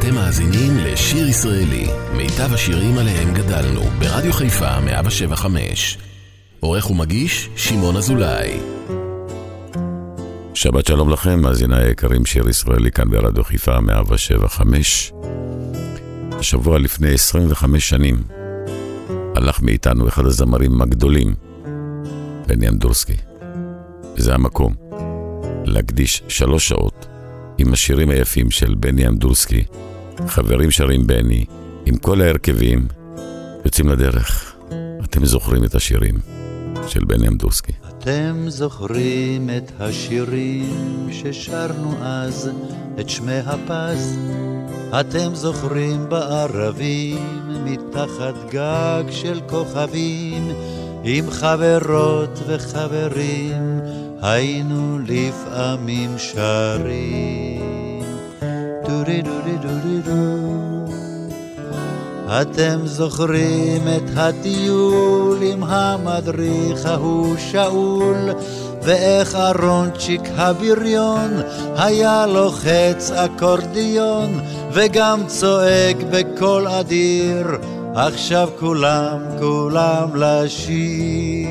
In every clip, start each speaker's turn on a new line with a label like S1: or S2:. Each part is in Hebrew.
S1: אתם מאזינים לשיר ישראלי, מיטב השירים עליהם גדלנו, ברדיו חיפה 175. עורך ומגיש, שמעון אזולאי.
S2: שבת שלום לכם, מאזיני היקרים, שיר ישראלי כאן ברדיו חיפה 175. השבוע לפני 25 שנים הלך מאיתנו אחד הזמרים הגדולים, בני אמדורסקי. וזה המקום להקדיש שלוש שעות עם השירים היפים של בני אמדורסקי. חברים שרים בני, עם כל ההרכבים, יוצאים לדרך. אתם זוכרים את השירים של בני אמדורסקי.
S3: אתם זוכרים את השירים ששרנו אז, את שמי הפז? אתם זוכרים בערבים, מתחת גג של כוכבים, עם חברות וחברים, היינו לפעמים שרים. אתם זוכרים את הטיול עם המדריך ההוא שאול, ואיך אהרונצ'יק הבריון היה לוחץ אקורדיון, וגם צועק בקול אדיר, עכשיו כולם, כולם לשיר.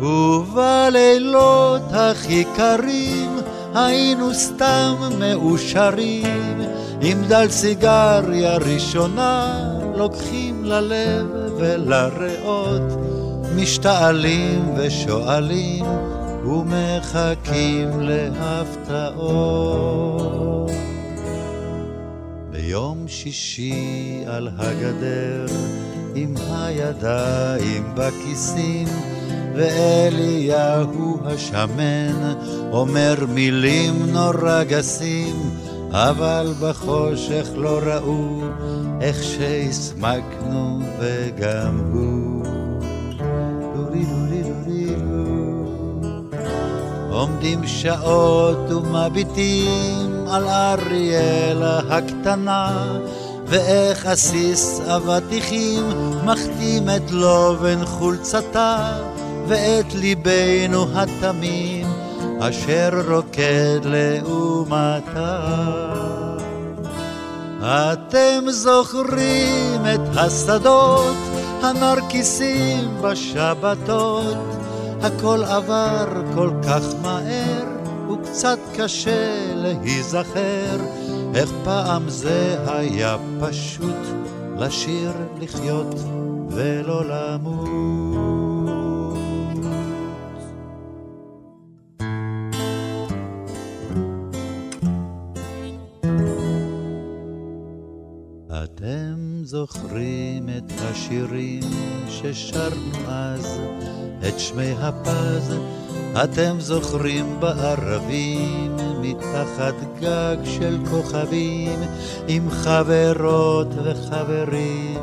S3: ובלילות הכי קרים היינו סתם מאושרים, עם דל סיגריה ראשונה לוקחים ללב ולריאות, משתעלים ושואלים ומחכים להפתעות. ביום שישי על הגדר עם הידיים בכיסים ואליהו השמן אומר מילים נורא גסים אבל בחושך לא ראו איך שהסמקנו וגם הוא. עומדים שעות ומביטים על אריאלה הקטנה ואיך עסיס אבטיחים מחתים את לובן חולצתה ואת ליבנו התמים אשר רוקד לעומתה. אתם זוכרים את השדות, הנרקיסים בשבתות, הכל עבר כל כך מהר, וקצת קשה להיזכר, איך פעם זה היה פשוט לשיר, לחיות ולא למות. זוכרים את השירים ששרנו אז, את שמי הפז, אתם זוכרים בערבים, מתחת גג של כוכבים, עם חברות וחברים,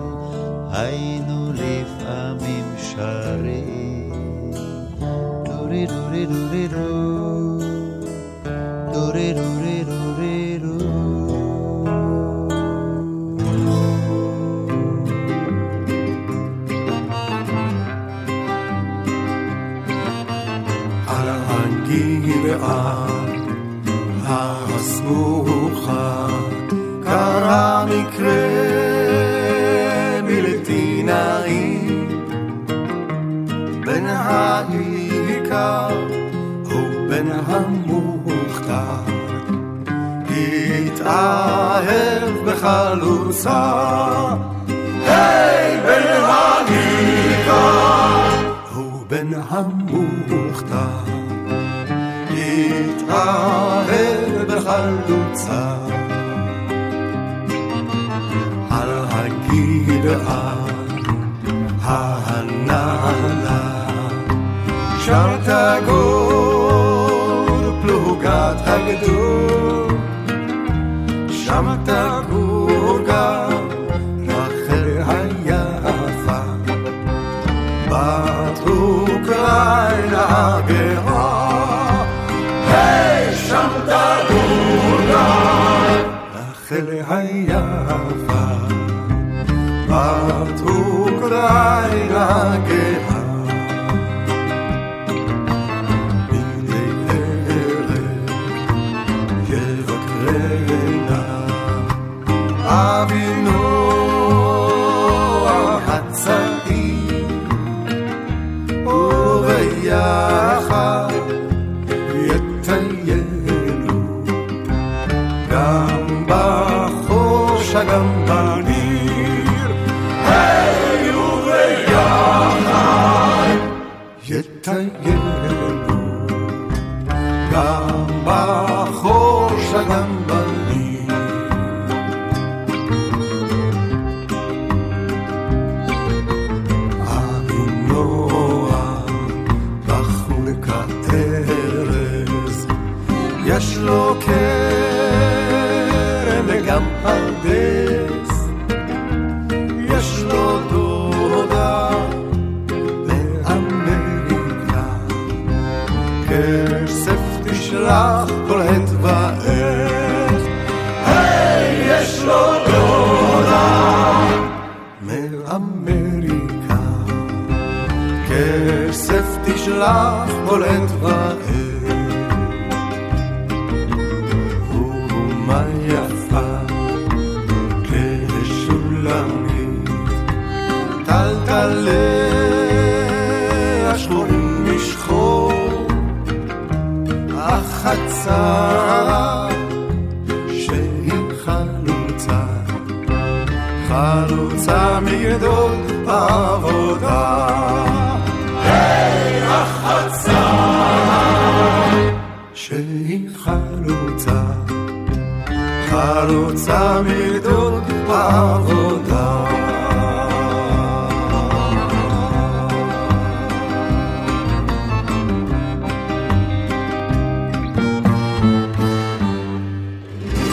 S3: היינו לפעמים שרים. דורי דורי דורי דו, דורי דורי דורי
S4: הגבעה הסמוכה קרה מקרה בלתי נעים בין העיקר ובין המוכתר. התאהב בחלוצה התאהב בחלוצה. על הגבעה הנעלה שרת גור פלוגת הגדול שם תגור רחל היפה בת אוקראינה יש לו כרם וגם פרדס, יש לו דודה באמריקה, כסף תשלח כל עת ועת, היי, יש לו דודה מאמריקה, כסף תשלח כל עת ועת. העבודה.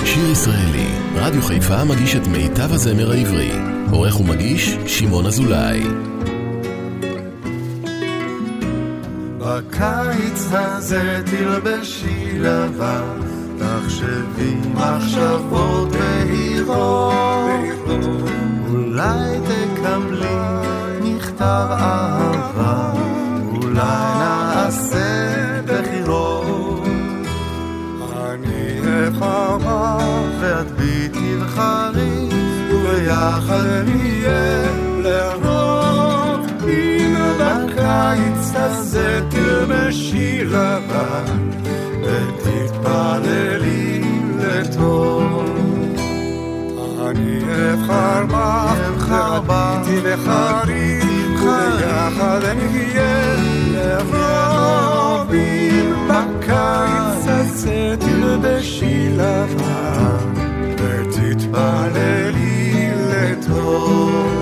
S1: שיר ישראלי, רדיו חיפה מגיש את מיטב הזמר העברי. עורך ומגיש, שמעון אזולאי.
S4: בקיץ הזה תלבשי לבן, תחשבי מחשבות בהירות, אולי תקבלי מכתב אהבה, אולי נעשה בחירות. אני אבחרה ואת בי תבחרי, וביחד נהיה לרוב. אם בקיץ הזה תלבשי לבן, ותתפללי לטוב. אני אבחר בך,
S5: בך,
S4: תבחרי, ויחד נהיה לרוב. אם בקיץ הזה תלבשי לבן, ותתפללי לטוב.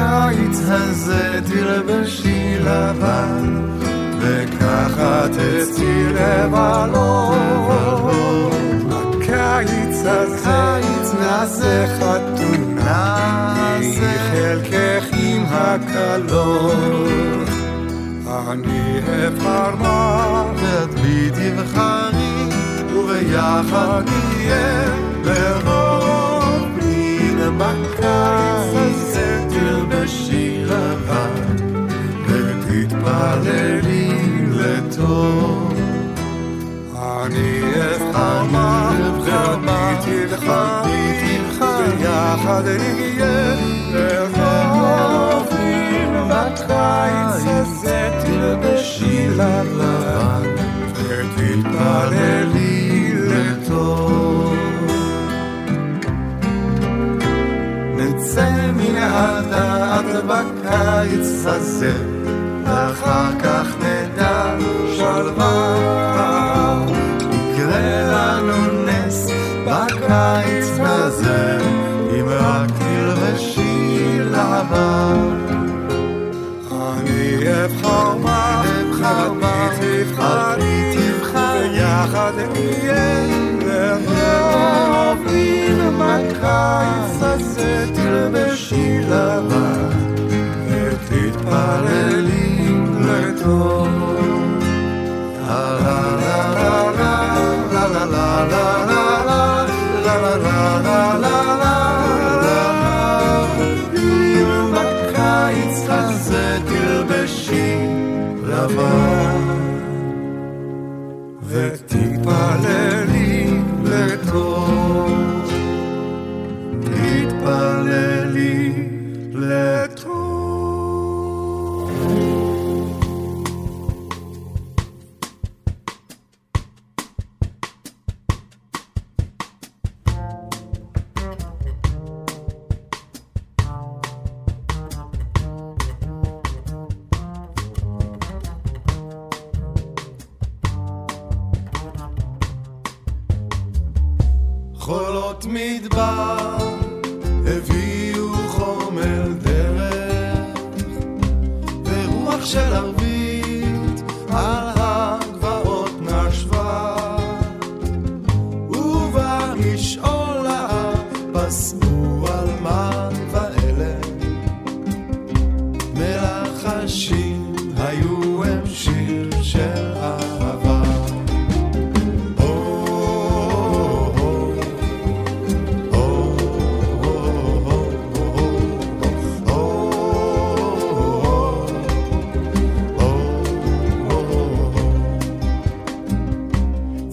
S5: בקיץ הזה תלבשי לבן, וככה תצאי לבלות.
S4: בקיץ הזה נעשה חתונה, היא חלקך עם הקלות. אני אבחר בך,
S5: ואת בי תבחרי, וביחד נהיה
S4: לרוב מן בקיץ יותר בשיר הבא, ותתפללי לטוב. אני אבחר מה, תרביתי לך, ביחד נהיה לחופים בקיץ הזה תלבשי לבן ותתפללי לטוב.
S5: נצא מן הדעת בקיץ הזה, ואחר כך נדע שלווה. יקרה לנו נס בקיץ הזה, אם רק תלבשי לבן.
S4: אני אבחר שיר לבן, ותתפללים לטוב.
S5: לה לה לה לה לה לה לה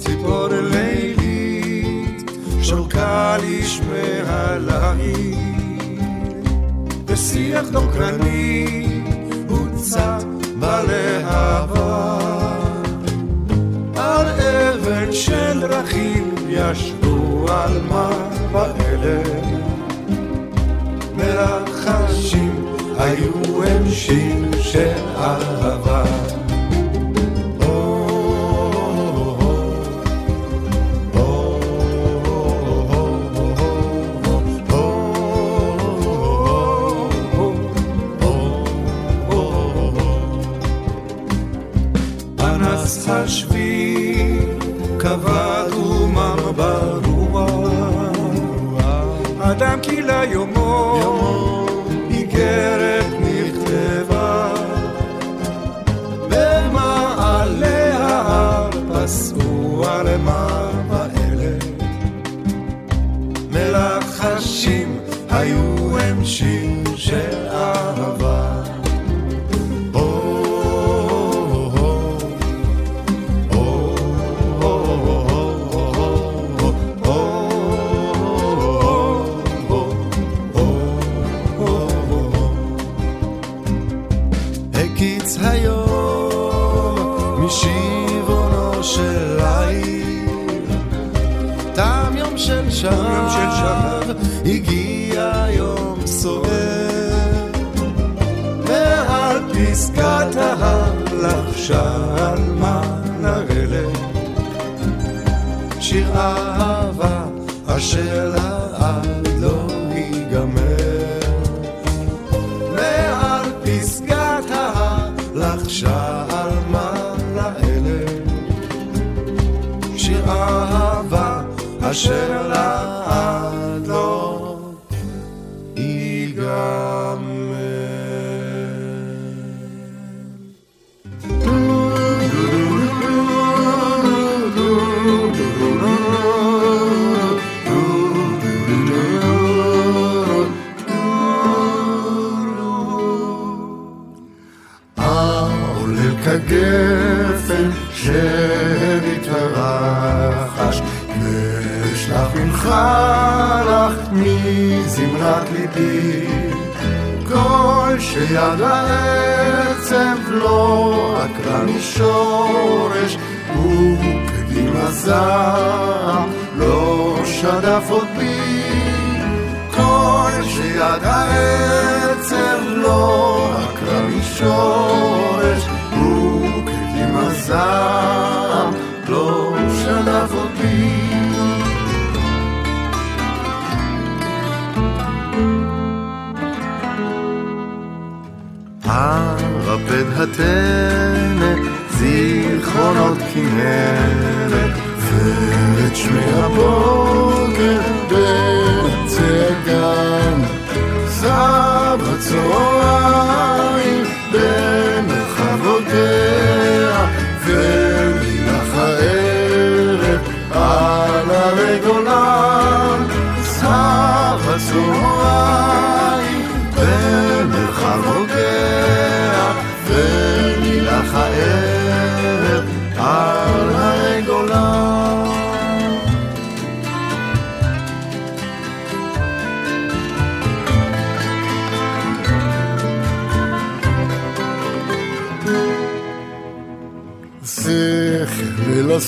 S5: ציפור לילית שוקה לשמע
S4: לעיל בשיח
S5: דוקרני הוצת בלהבה. על אבן של דרכים ישבו על מבעלם מרחשים היו הם שיר של אהבה. was falsch שלה עד לא ייגמר. מעל פסגת ההר לחשה עלמה לאלה,
S1: שיר אהבה אשר
S4: לה הלכת מזמרת ליבי, כל שיד העצב לא עקרה משורש, וכדים הזעם לא שדף עוד בי, כל שיד העצב לא עקרה משורש, וכדים הזעם ערפד הטנא, זיכרונות כנרת, ואת שמי הבוקר בצא הגן, זב הצהריים במרחב הוגע,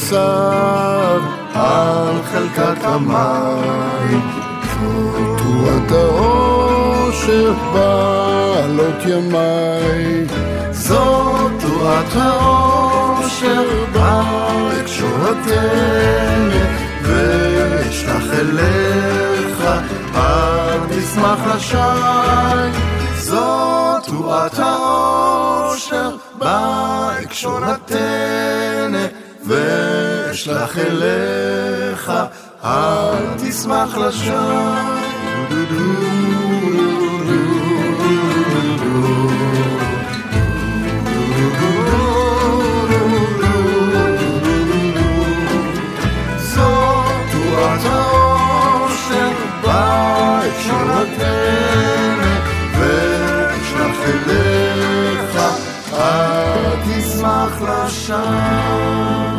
S4: עשיו על חלקת המים. תרועת האושר בעלות ימיי. זו תרועת האושר בה קשורתנו, ואשלח אליך עד ישמח השי. זו תרועת האושר בה קשורתנו. ואשלח אליך, אל תשמח לשווא. אליך, אל תשמח
S1: לשווא.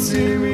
S4: material.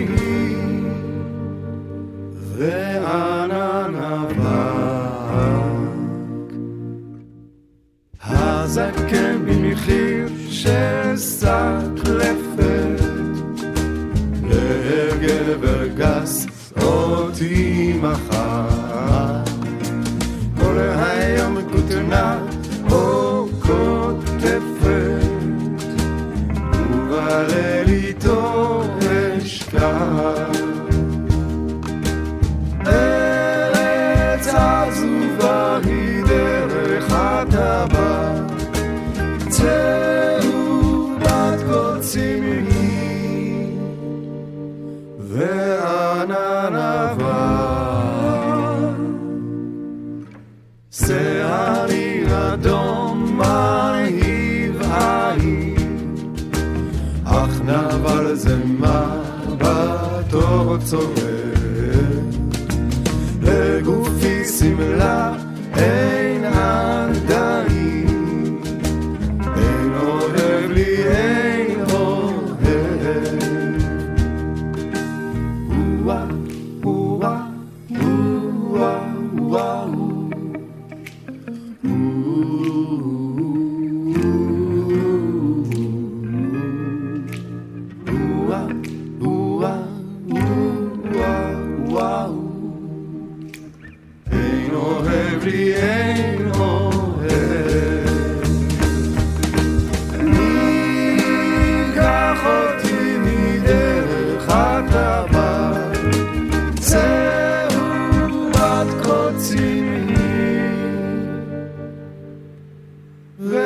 S4: The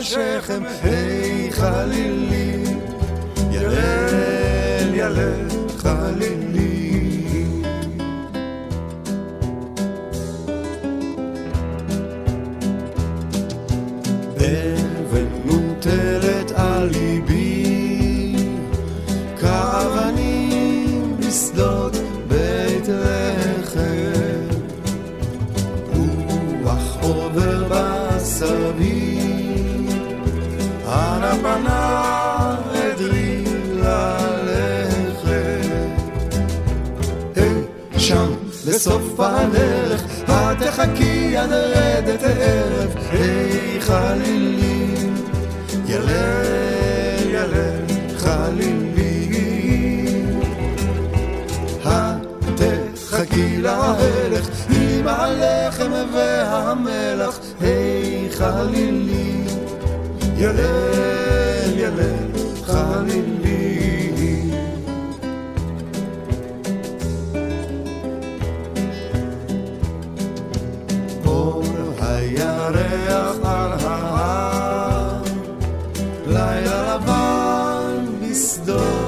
S4: שכם, היי חלילי, ילל ילל חלילי. חכי עד רדת הערב, היי חלילי, ילל ילל חלילי. התחכי להלך עם הלחם והמלח, היי חלילי, ילל ילל חלילי. The.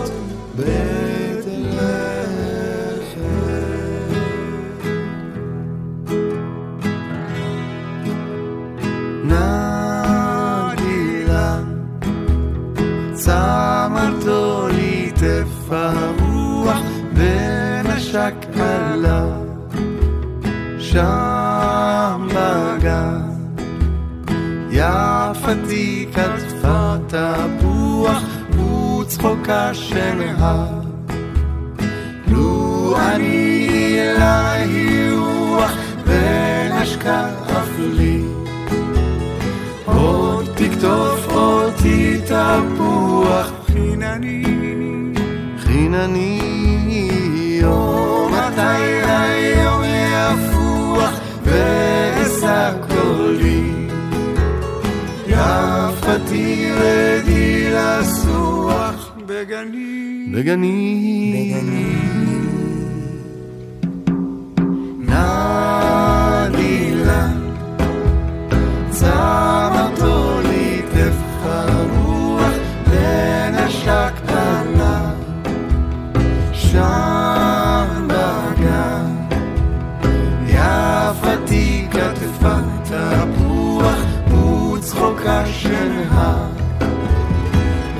S4: וצחוקה שנהר. לו אני אליי רוח ונשקה אף לי. עוד תקטוף אותי תפוח חינני, חינני יום מתי היום יפוח ואשא קולי יפתי לסוח בגני, בגני, נדילה צמרתו ליטף הרוח ונשק עליו שם בגן. יפתי כתפה תפוח וצחוקה של הר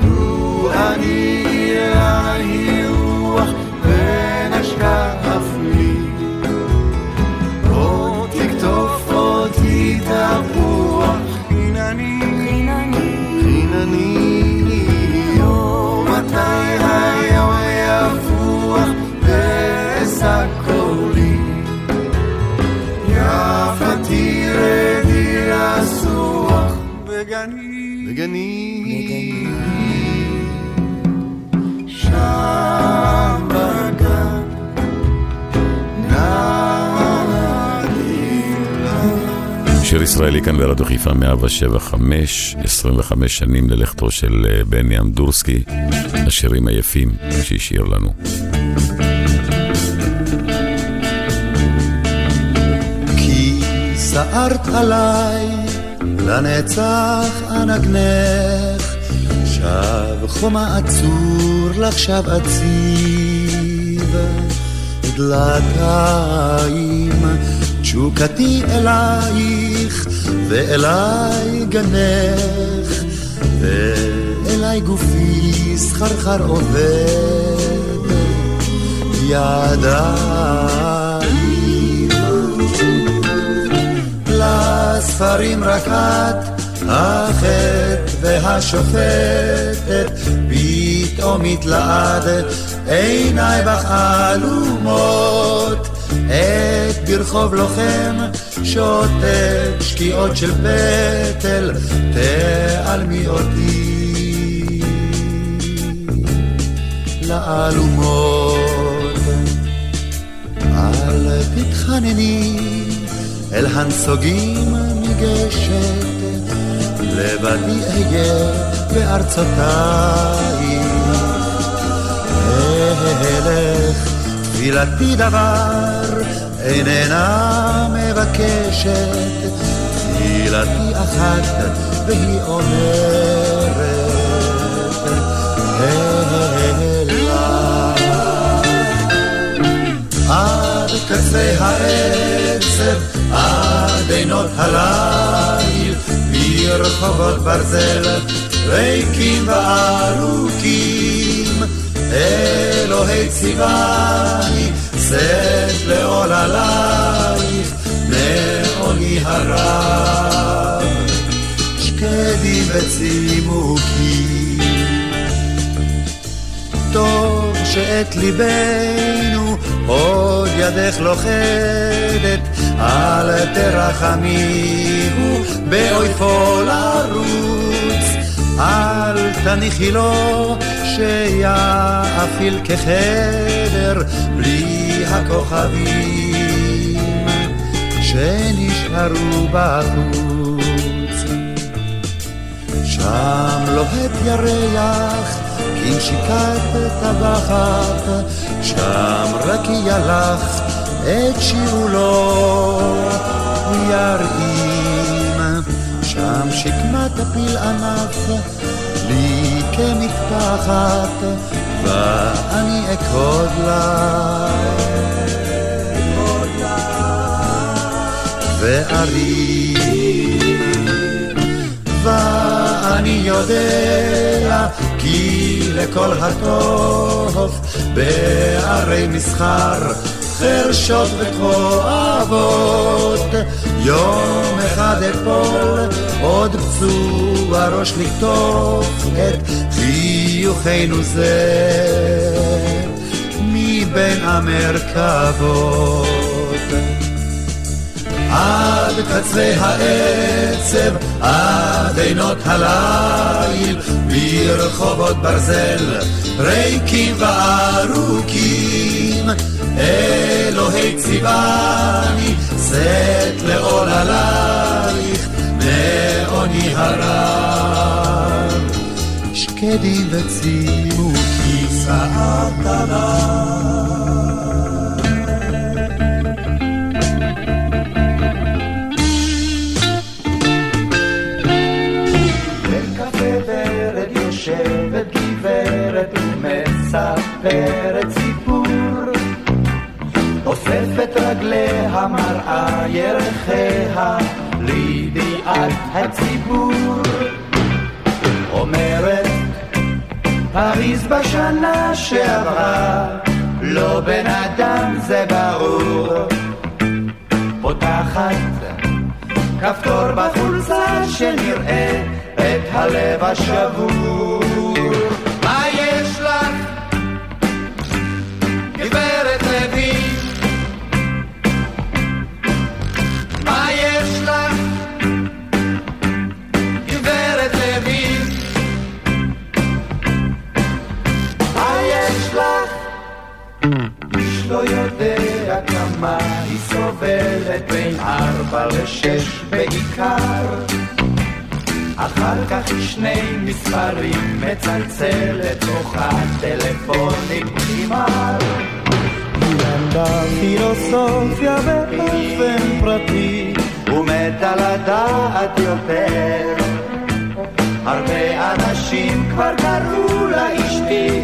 S4: לו אני בגני שם בגן
S2: שיר ישראלי כאן ברדיו חיפה 175, 25 שנים ללכתו של אה, בני אמדורסקי, השירים היפים שהשאיר לנו.
S4: כי סערת עליי לנצח אנגנך שב חומה עצור לך שב אציב דלתיים תשוקתי אלייך ואליי גנך. ואליי גופי סחרחר עובד. ידיים לספרים רק את החטא והשופטת פתאום התלעד עיניי בך עלומות את ברחוב לוחם שותק שקיעות של פטל תעלמי אותי. לאלומות. אל תתחנני אל הנסוגים ניגשת לבדי אהיה בארצותיי. אלך תפילתי דבר איננה מבקשת. תפילתי אחת והיא אומרת עד קצה העצב, עד עינות הליל, ברחובות ברזל, ריקים וארוכים, אלוהי ציווני, שאת לעול עלייך, מעוני הרב, שקדי וצימוקים. טוב שאת ליבנו עוד ידך לוכדת, אל תרחמיהו באויפו לרוץ, אל תניחי לו שיאפיל כחדר בלי
S6: הכוכבים שנשארו בחוץ. שם לוהט ירח כנשיקת טבחת, שם רק ילך את שיעולו ירעים. שם שקמת הפיל ענף לי כמטפחת, ואני אכוד לה. וארים, ואני יודע כי לכל הטוב בערי מסחר חרשות וכואבות. יום אחד אפול עוד פצוע ראש לקטוף את חיוכנו זה. מבין המרכבות. עד קצה העצב, עד עינות הליל, ברחובות ברזל, ריקים וארוכים. אלוהי ציווני, שאת לעול עלייך, מעוני הרב. שקדי עליי.
S3: מספרת סיפור, אוספת רגליה מראה ירחיה לידיעת הציבור. אומרת, פריז בשנה שעברה, לא בן אדם זה ברור. פותחת כפתור בחולצה שנראה את הלב השבור. סובלת בין ארבע לשש בעיקר. אחר כך היא שני מספרים מצלצלת, תוך הטלפונים נגמר. היא למדה פילוסופיה באופן פרטי, ומתה לדעת יותר. הרבה אנשים כבר קראו לה אשתי,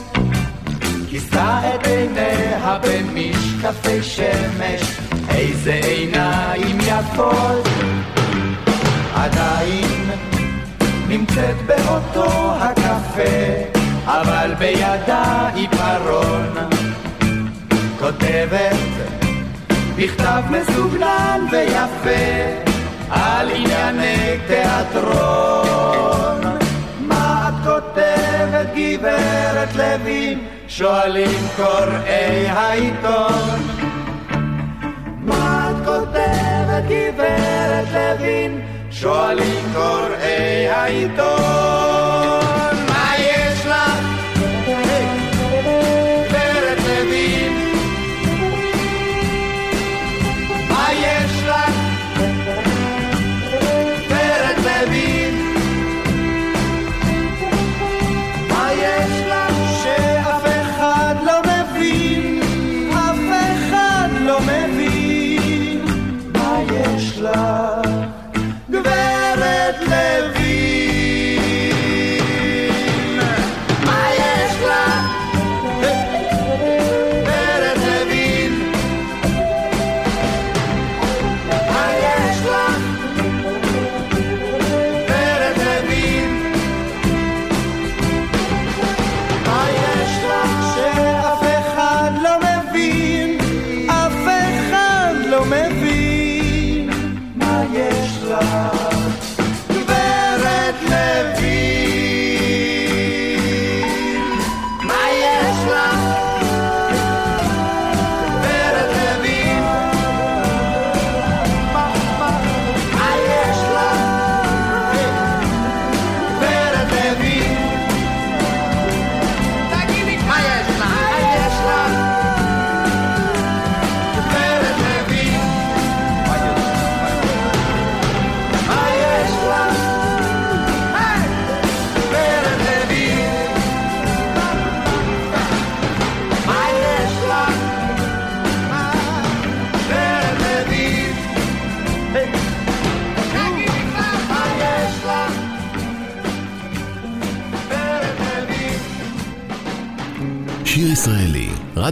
S3: כיסתה את עיניה במשקפי שמש, איזה עיניים יפות. עדיין נמצאת באותו הקפה, אבל בידה עיפרון. כותבת בכתב מסוגנן ויפה על ענייני תיאטרון. מה את כותבת גברת לוין? שואלים קוראי העיתון. מה את כותבת גברת לוין? שואלים קוראי העיתון.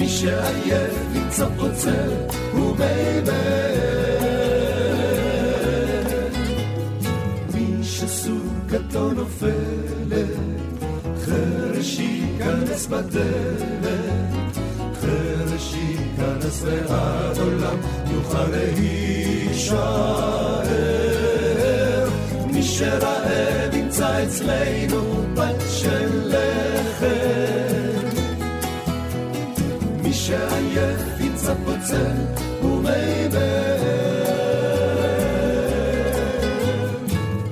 S7: מי שעייף וקצת רוצה הוא באמת. מי שסוכתו נופלת חרש ייכנס בדלת. חרש ייכנס ועד עולם יוכל להישאר. מי שרעב ימצא אצלנו בת של לחם. שעייף ימצא פוצל ומי בן.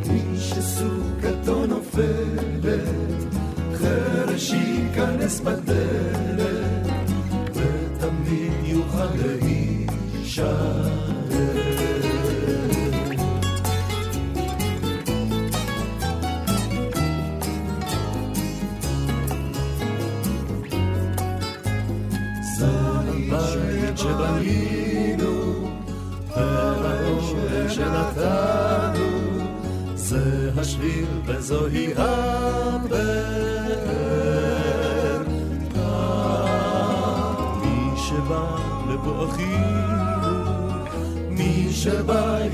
S7: מי שסוכתו נופלת, חרש ייכנס בדלת, ותמיד יוכל לאישה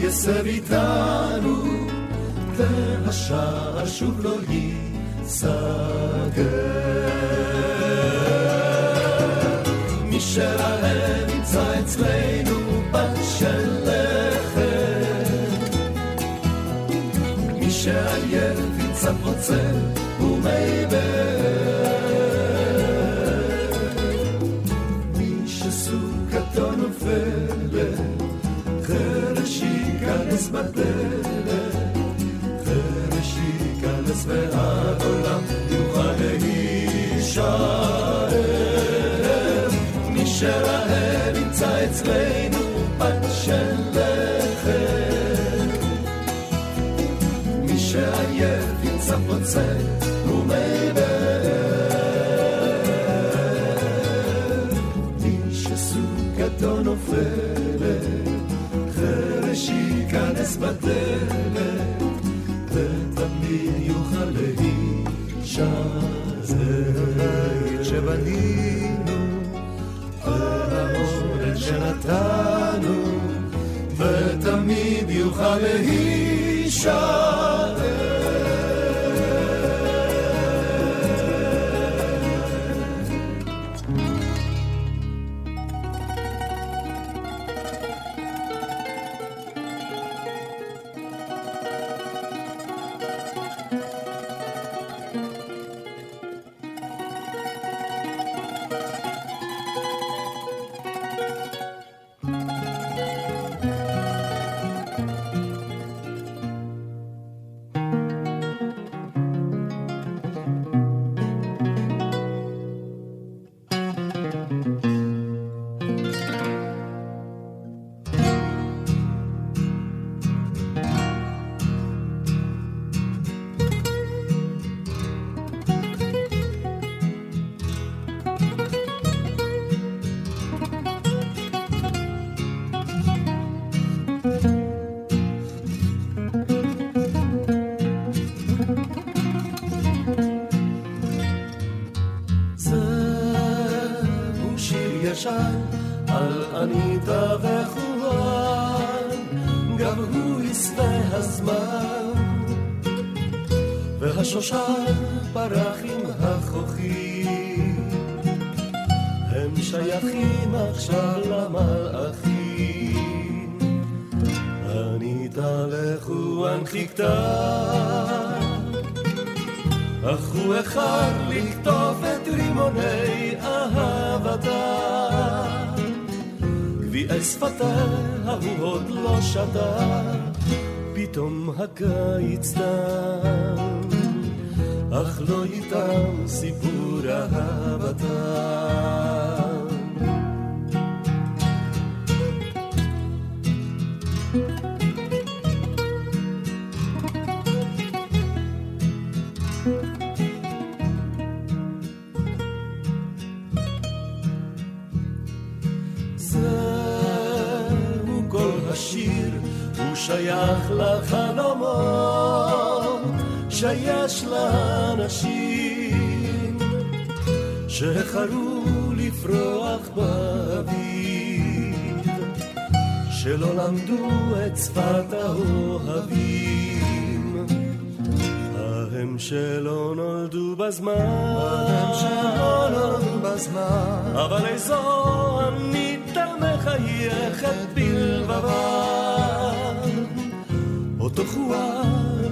S7: יסב איתנו, והשער שוב לא ייסגר. מי שלהם נמצא אצלנו ימצא פוצל ומי מי שסוכתו נופלת ייכנס בדלת, חרש ייכנס והעולם פוצע ומי באר. מי שסוכתו נופלת שייכנס בדלת, ותמיד יוכל להישאר. שבנינו, והעונן שנתנו, ותמיד יוכל להישאר. מודע וכוון, גם הוא יסווה הזמן. והשושן פרח עם החוכים, הם שייכים עכשיו למלאכים. אני לכוון חיכתה אך הוא איחר לקטוף את רימוני אהבתה. גביעי שפתיה הוא עוד לא שתה, פתאום הקיץ תם, אך לא איתם סיפור אהבתם. שייך לחלומות שיש לאנשים שהחלו לפרוח באביב שלא למדו את שפת האוהבים. ההם שלא נולדו בזמן ההם שלא נולדו בזמן. אבל איזו עמית מחייכת בלבבה אותו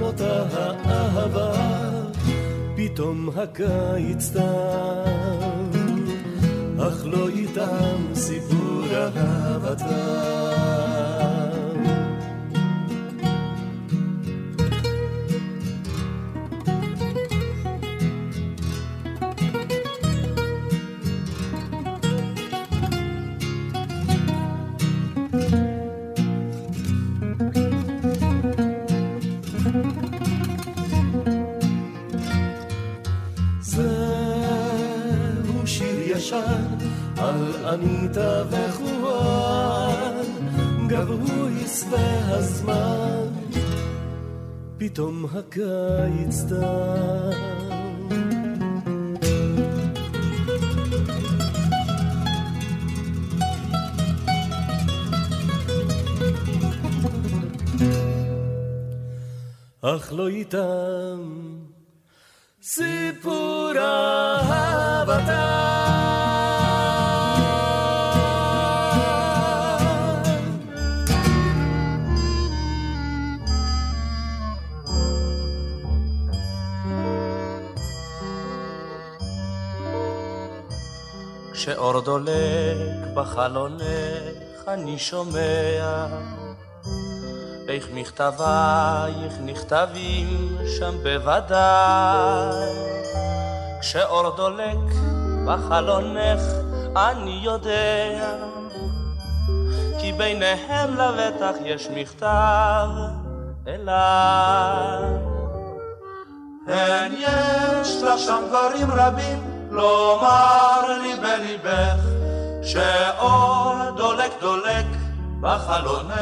S7: אותה האהבה, פתאום הקיץ תם, אך לא איתם סיפור אהבתם. פתאום הקיץ תם. אך לא איתם
S8: כשאור דולק בחלונך אני שומע איך מכתבייך נכתבים שם בוודאי כשאור דולק בחלונך אני יודע כי ביניהם לבטח יש מכתב אליי. הן יש לך שם דברים רבים לומר לי בליבך שאור דולק דולק בחלונך.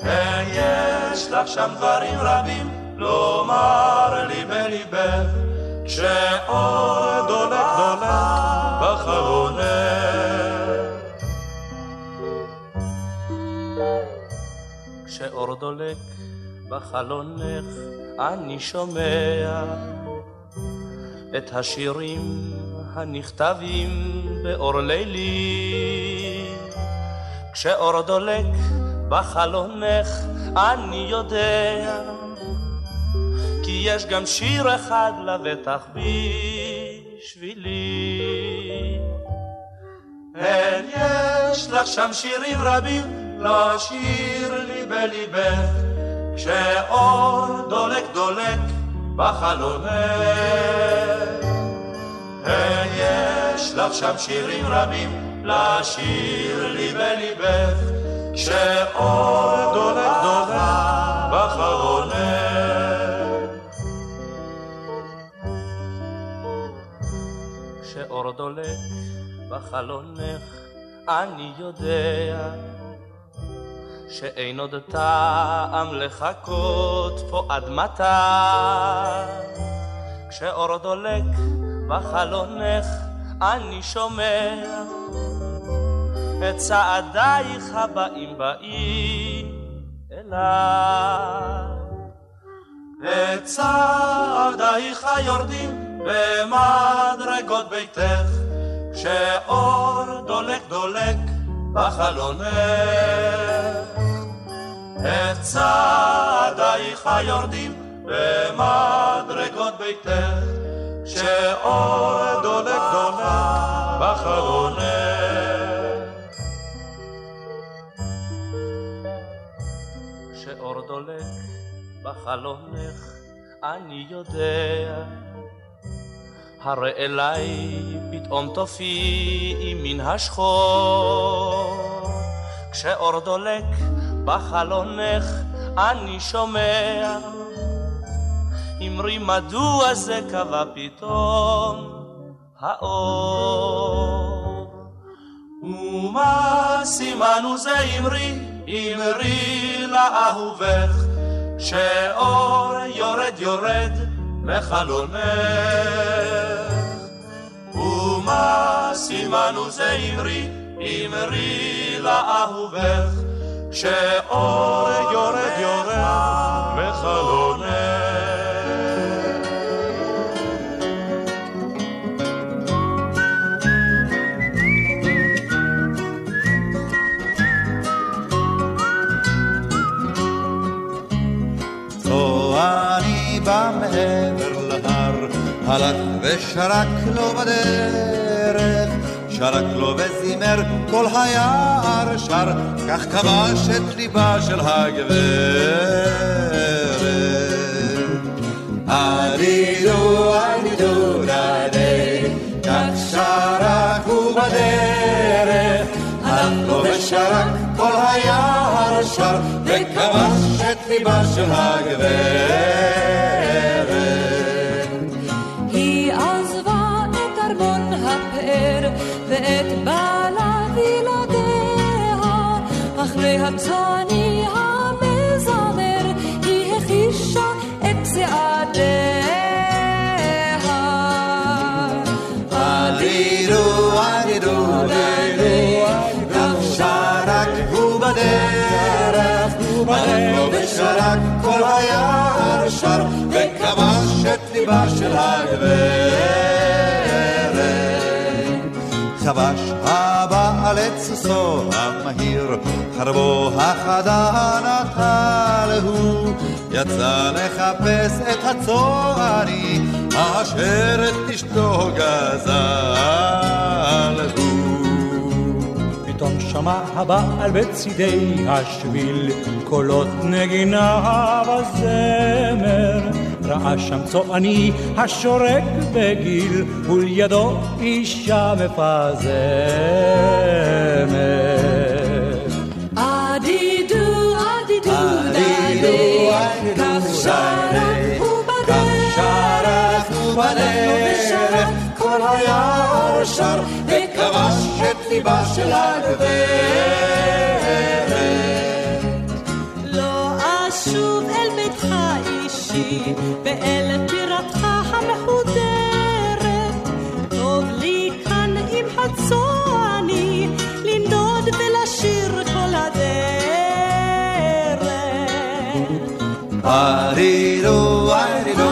S8: כן, יש לך שם דברים רבים לומר לי בליבך שאור דולק דולק בחלונך. כשאור דולק בחלונך אני שומע את השירים הנכתבים באור לילי. כשאור דולק בחלונך אני יודע, כי יש גם שיר אחד לבטח בשבילי. אין יש לך שם שירים רבים לשיר לי בליבך, כשאור דולק דולק בחלונך. יש לך שם שירים רבים לשיר לי בליבך, כשאור דולק דולק בחלונך. כשאור דולק בחלונך, אני יודע שאין עוד טעם לחכות פה עד מתי. כשאור דולק בחלונך אני שומע את צעדייך הבאים באים אליי. צעדייך היורדים במדרגות ביתך, כשאור דולק דולק בחלונך. את צעדייך היורדים במדרגות ביתך, כשאור דולק דולק בחלונך. כשאור דולק בחלונך, אני יודע, הרי אליי פתאום תופיעי מן השחור. כשאור דולק בחלונך, אני שומע, אמרי מדוע זה קבע פתאום האור. ומה סימנו זה אמרי, אמרי לאהובך, שאור יורד יורד מחלונך. ומה סימנו זה אמרי, אמרי לאהובך, שאור יורד יורד מחלונך.
S3: הלך ושרק לו בדרך, שרק לו וזימר כל היער שר, כך כבש את ליבה של הגברת. אדידו, אדידו, דדי, כך שרק הוא בדרך, הלך לו ושרק כל היער שר, וכבש את ליבה של הגברת.
S9: ואת בעלה וילדיה, אחרי הצאני המזמר, היא הכישה את צעדיה.
S3: עלינו, עלינו, עלינו, כך שרק הוא בדרך, הלכנו ושרק כל היער שר, וכבש את ליבה של הגברת. כבש הבעל את סוסו המהיר, חרבו החדה נטל הוא, יצא לחפש את הצועני, אשר את אשתו גזל הוא.
S10: פתאום שמע הבעל בצידי השביל, קולות נגינה וזמר. ראה שם צועני השורק בגיל, ולידו אישה מפזמת.
S9: אדידו, אדידו, אדידו, כך שרק
S3: ובדרך, כל היער שר, וכבש את ליבה של הגברת.
S9: אישי ואל טירתך המחודרת. טוב לי כאן עם הצועני לנדוד ולשיר כל הדרך.
S3: ארידו, ארידו,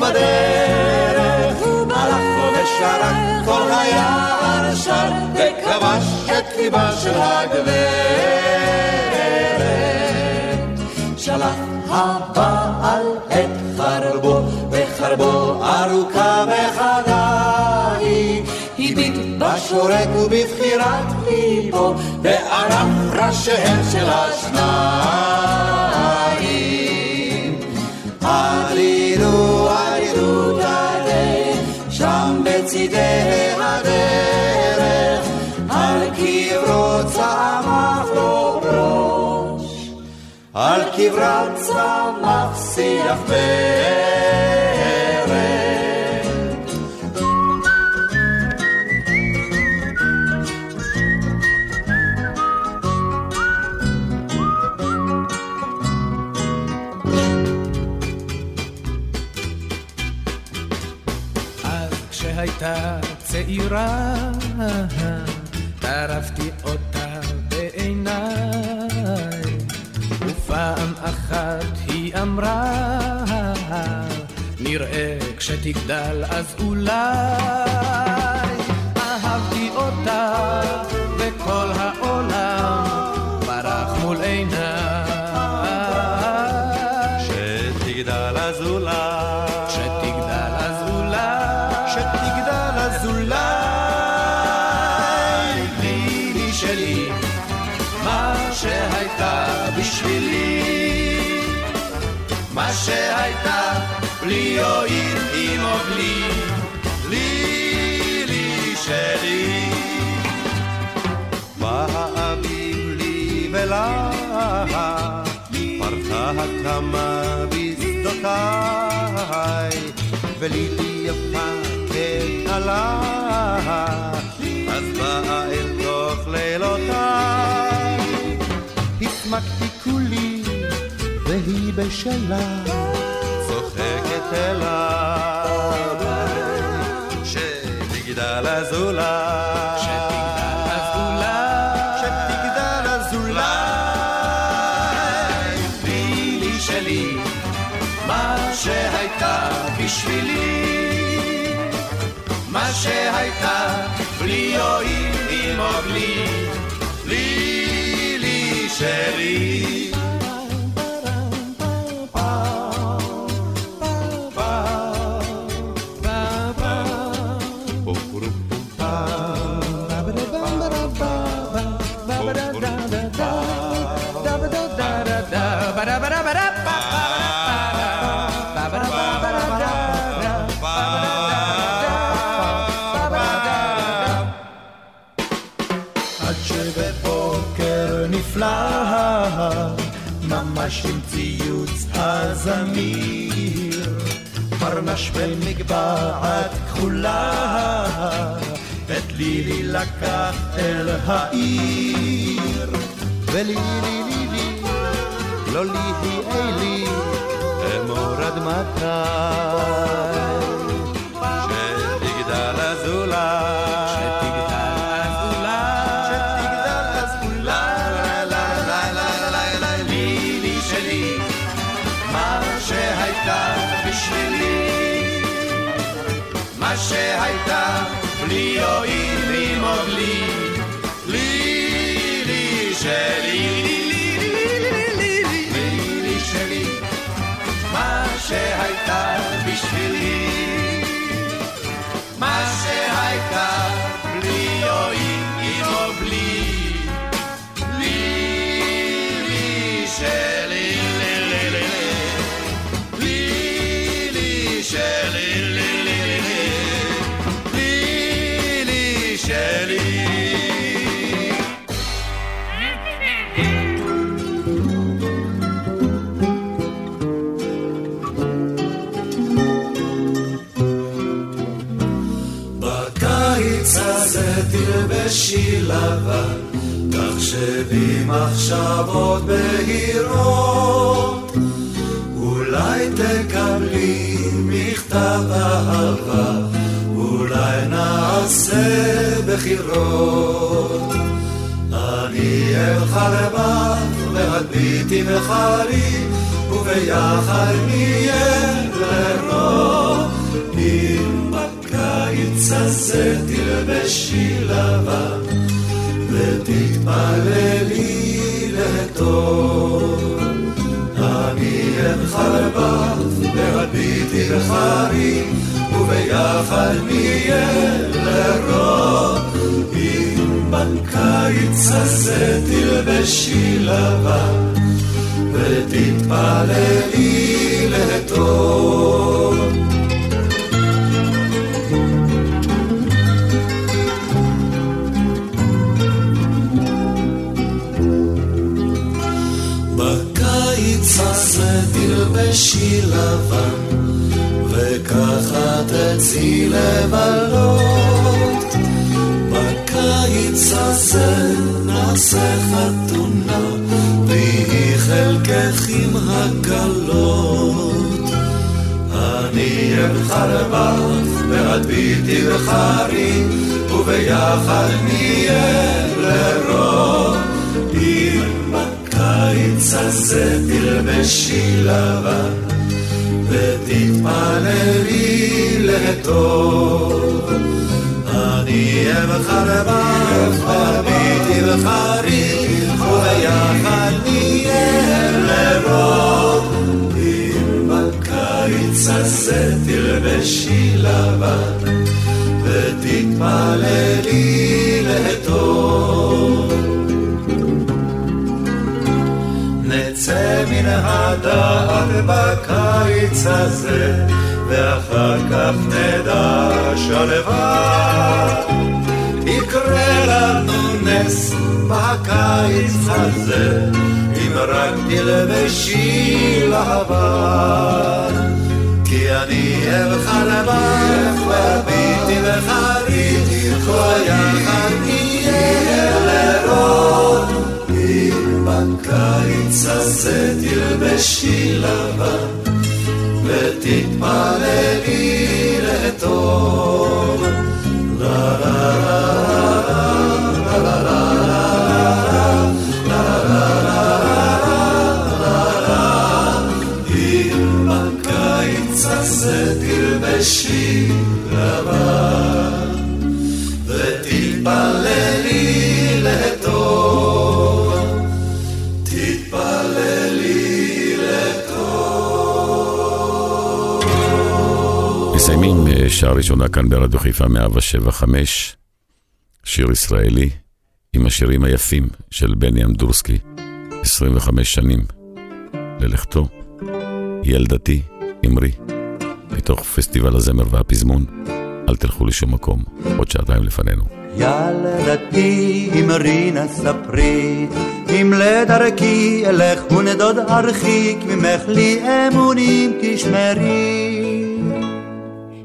S3: בדרך, הלכנו ושרק כל היער שר, וכבש את ליבה של הגברת. הבעל את חרבו, וחרבו ארוכה וחדה היא. הביט בשורק ובבחירת ליבו, בענף ראשיהם של השניים. עלינו, עלינו, דדי, שם בצידי קברת צמח שיח ורד.
S11: אז כשהייתה צעירה, אמרה, נראה כשתגדל אז אולי אהבתי אותה וכל העולם
S4: הקמה בשדותיי, ולילי יפה ככלה, אז באה אל תוך לילותיי. הסמקתי כולי, והיא בשלה, צוחקת אליי, שתגדל אז
S11: שלי, מה שהייתה בשבילי, מה שהייתה בלי יועיל עמו בלי, לילי שלי.
S12: הזמיר, פרנש במגבעת כחולה, את לילי לקח אל העיר. ולילי לילי, לא לילי אלי, אמור עד מתי.
S3: מחשבות בהירות. אולי תקבלי מכתב אהבה, אולי נעשה בחירות. אני אלך לבך והביטי בחרי, וביחד נהיה לרוב. אם בקיץ הזה תלבשי לבן, ותתפללי וביחד נהיה לרוב. אם בקיץ הזה תלבשי לבן, ותתפללי לטוב. בקיץ הזה תלבשי לבן, וככה תצאי לבלות. בקיץ הזה נעשה חתונה, ויהי חלקך עם הכלות. אני אלך לבך, ואת ביתי בחרי, וביחד נהיה לרוב. אם בקיץ הזה תלבשי לבן, תלבשי לבן, ותתפללי לטוב. נצא מן הדעת בקיץ הזה, ואחר כך נדע שלווה. יקרה לנו נס בקיץ הזה, אם רק תלבשי לבן. חייך לבך, והביטי וחריתי, כל יחד נהיה לראות. אם בקיץ הזה תלבשי לבן, ותתמלאי לטוב. לה לה לה
S2: שעה ראשונה כאן ברדיו חיפה 175, שיר ישראלי עם השירים היפים של בני אמדורסקי, 25 שנים ללכתו, ילדתי, אמרי. מתוך פסטיבל הזמר והפזמון, אל תלכו לשום מקום, עוד שעתיים לפנינו.
S12: ילדתי אמרי נא ספרי, אם לדרכי אלך ונדוד ארחיק, ממך לי אמונים תשמרי.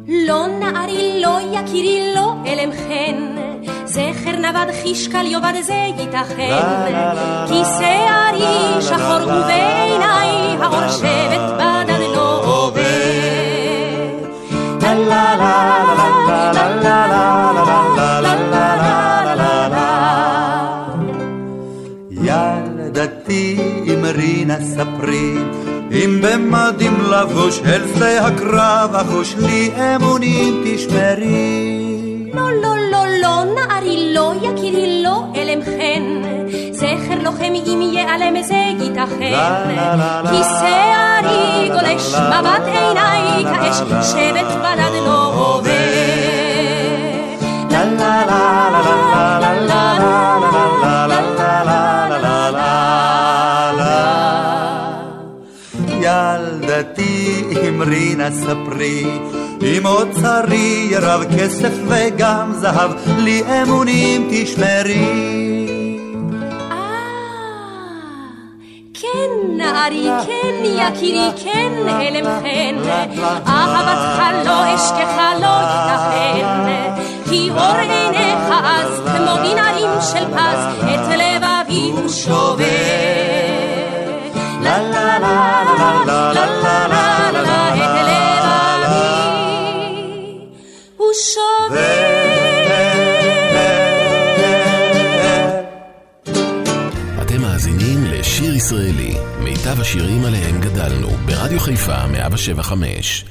S9: לא נערי, לא יקירי, לא אלם חן, זכר נבד חישקל יאבד זה ייתכן. כי שערי שחור ובעיניי האור שבט בדד לא עובר.
S12: ילדתי אמרי נא ספרי אם במדים לבוש אל שדה הקרב אחוש לי אמונים תשמרי
S9: לא לא לא לא נערי לא יקירי לא אלם חן זכר לוחם אם ייעלם זה ייתכן כי שערי גולש מבט עיניי כאש שבט בדד לא עובר לה לה לה לה לה לה לה
S12: אמרי נא ספרי אם אוצרי רב כסף וגם זהב לי אמונים תשמרי
S9: נערי, כן יקירי, כן אלם חן, אהבתך לא אשכך לא ייתכן, כי אור עיניך אז כמו בנערים של פז, את לבבי הוא שובר. לה לה לה לה לה הוא שובר.
S1: שיר ישראלי, מיטב השירים עליהם גדלנו, ברדיו חיפה 175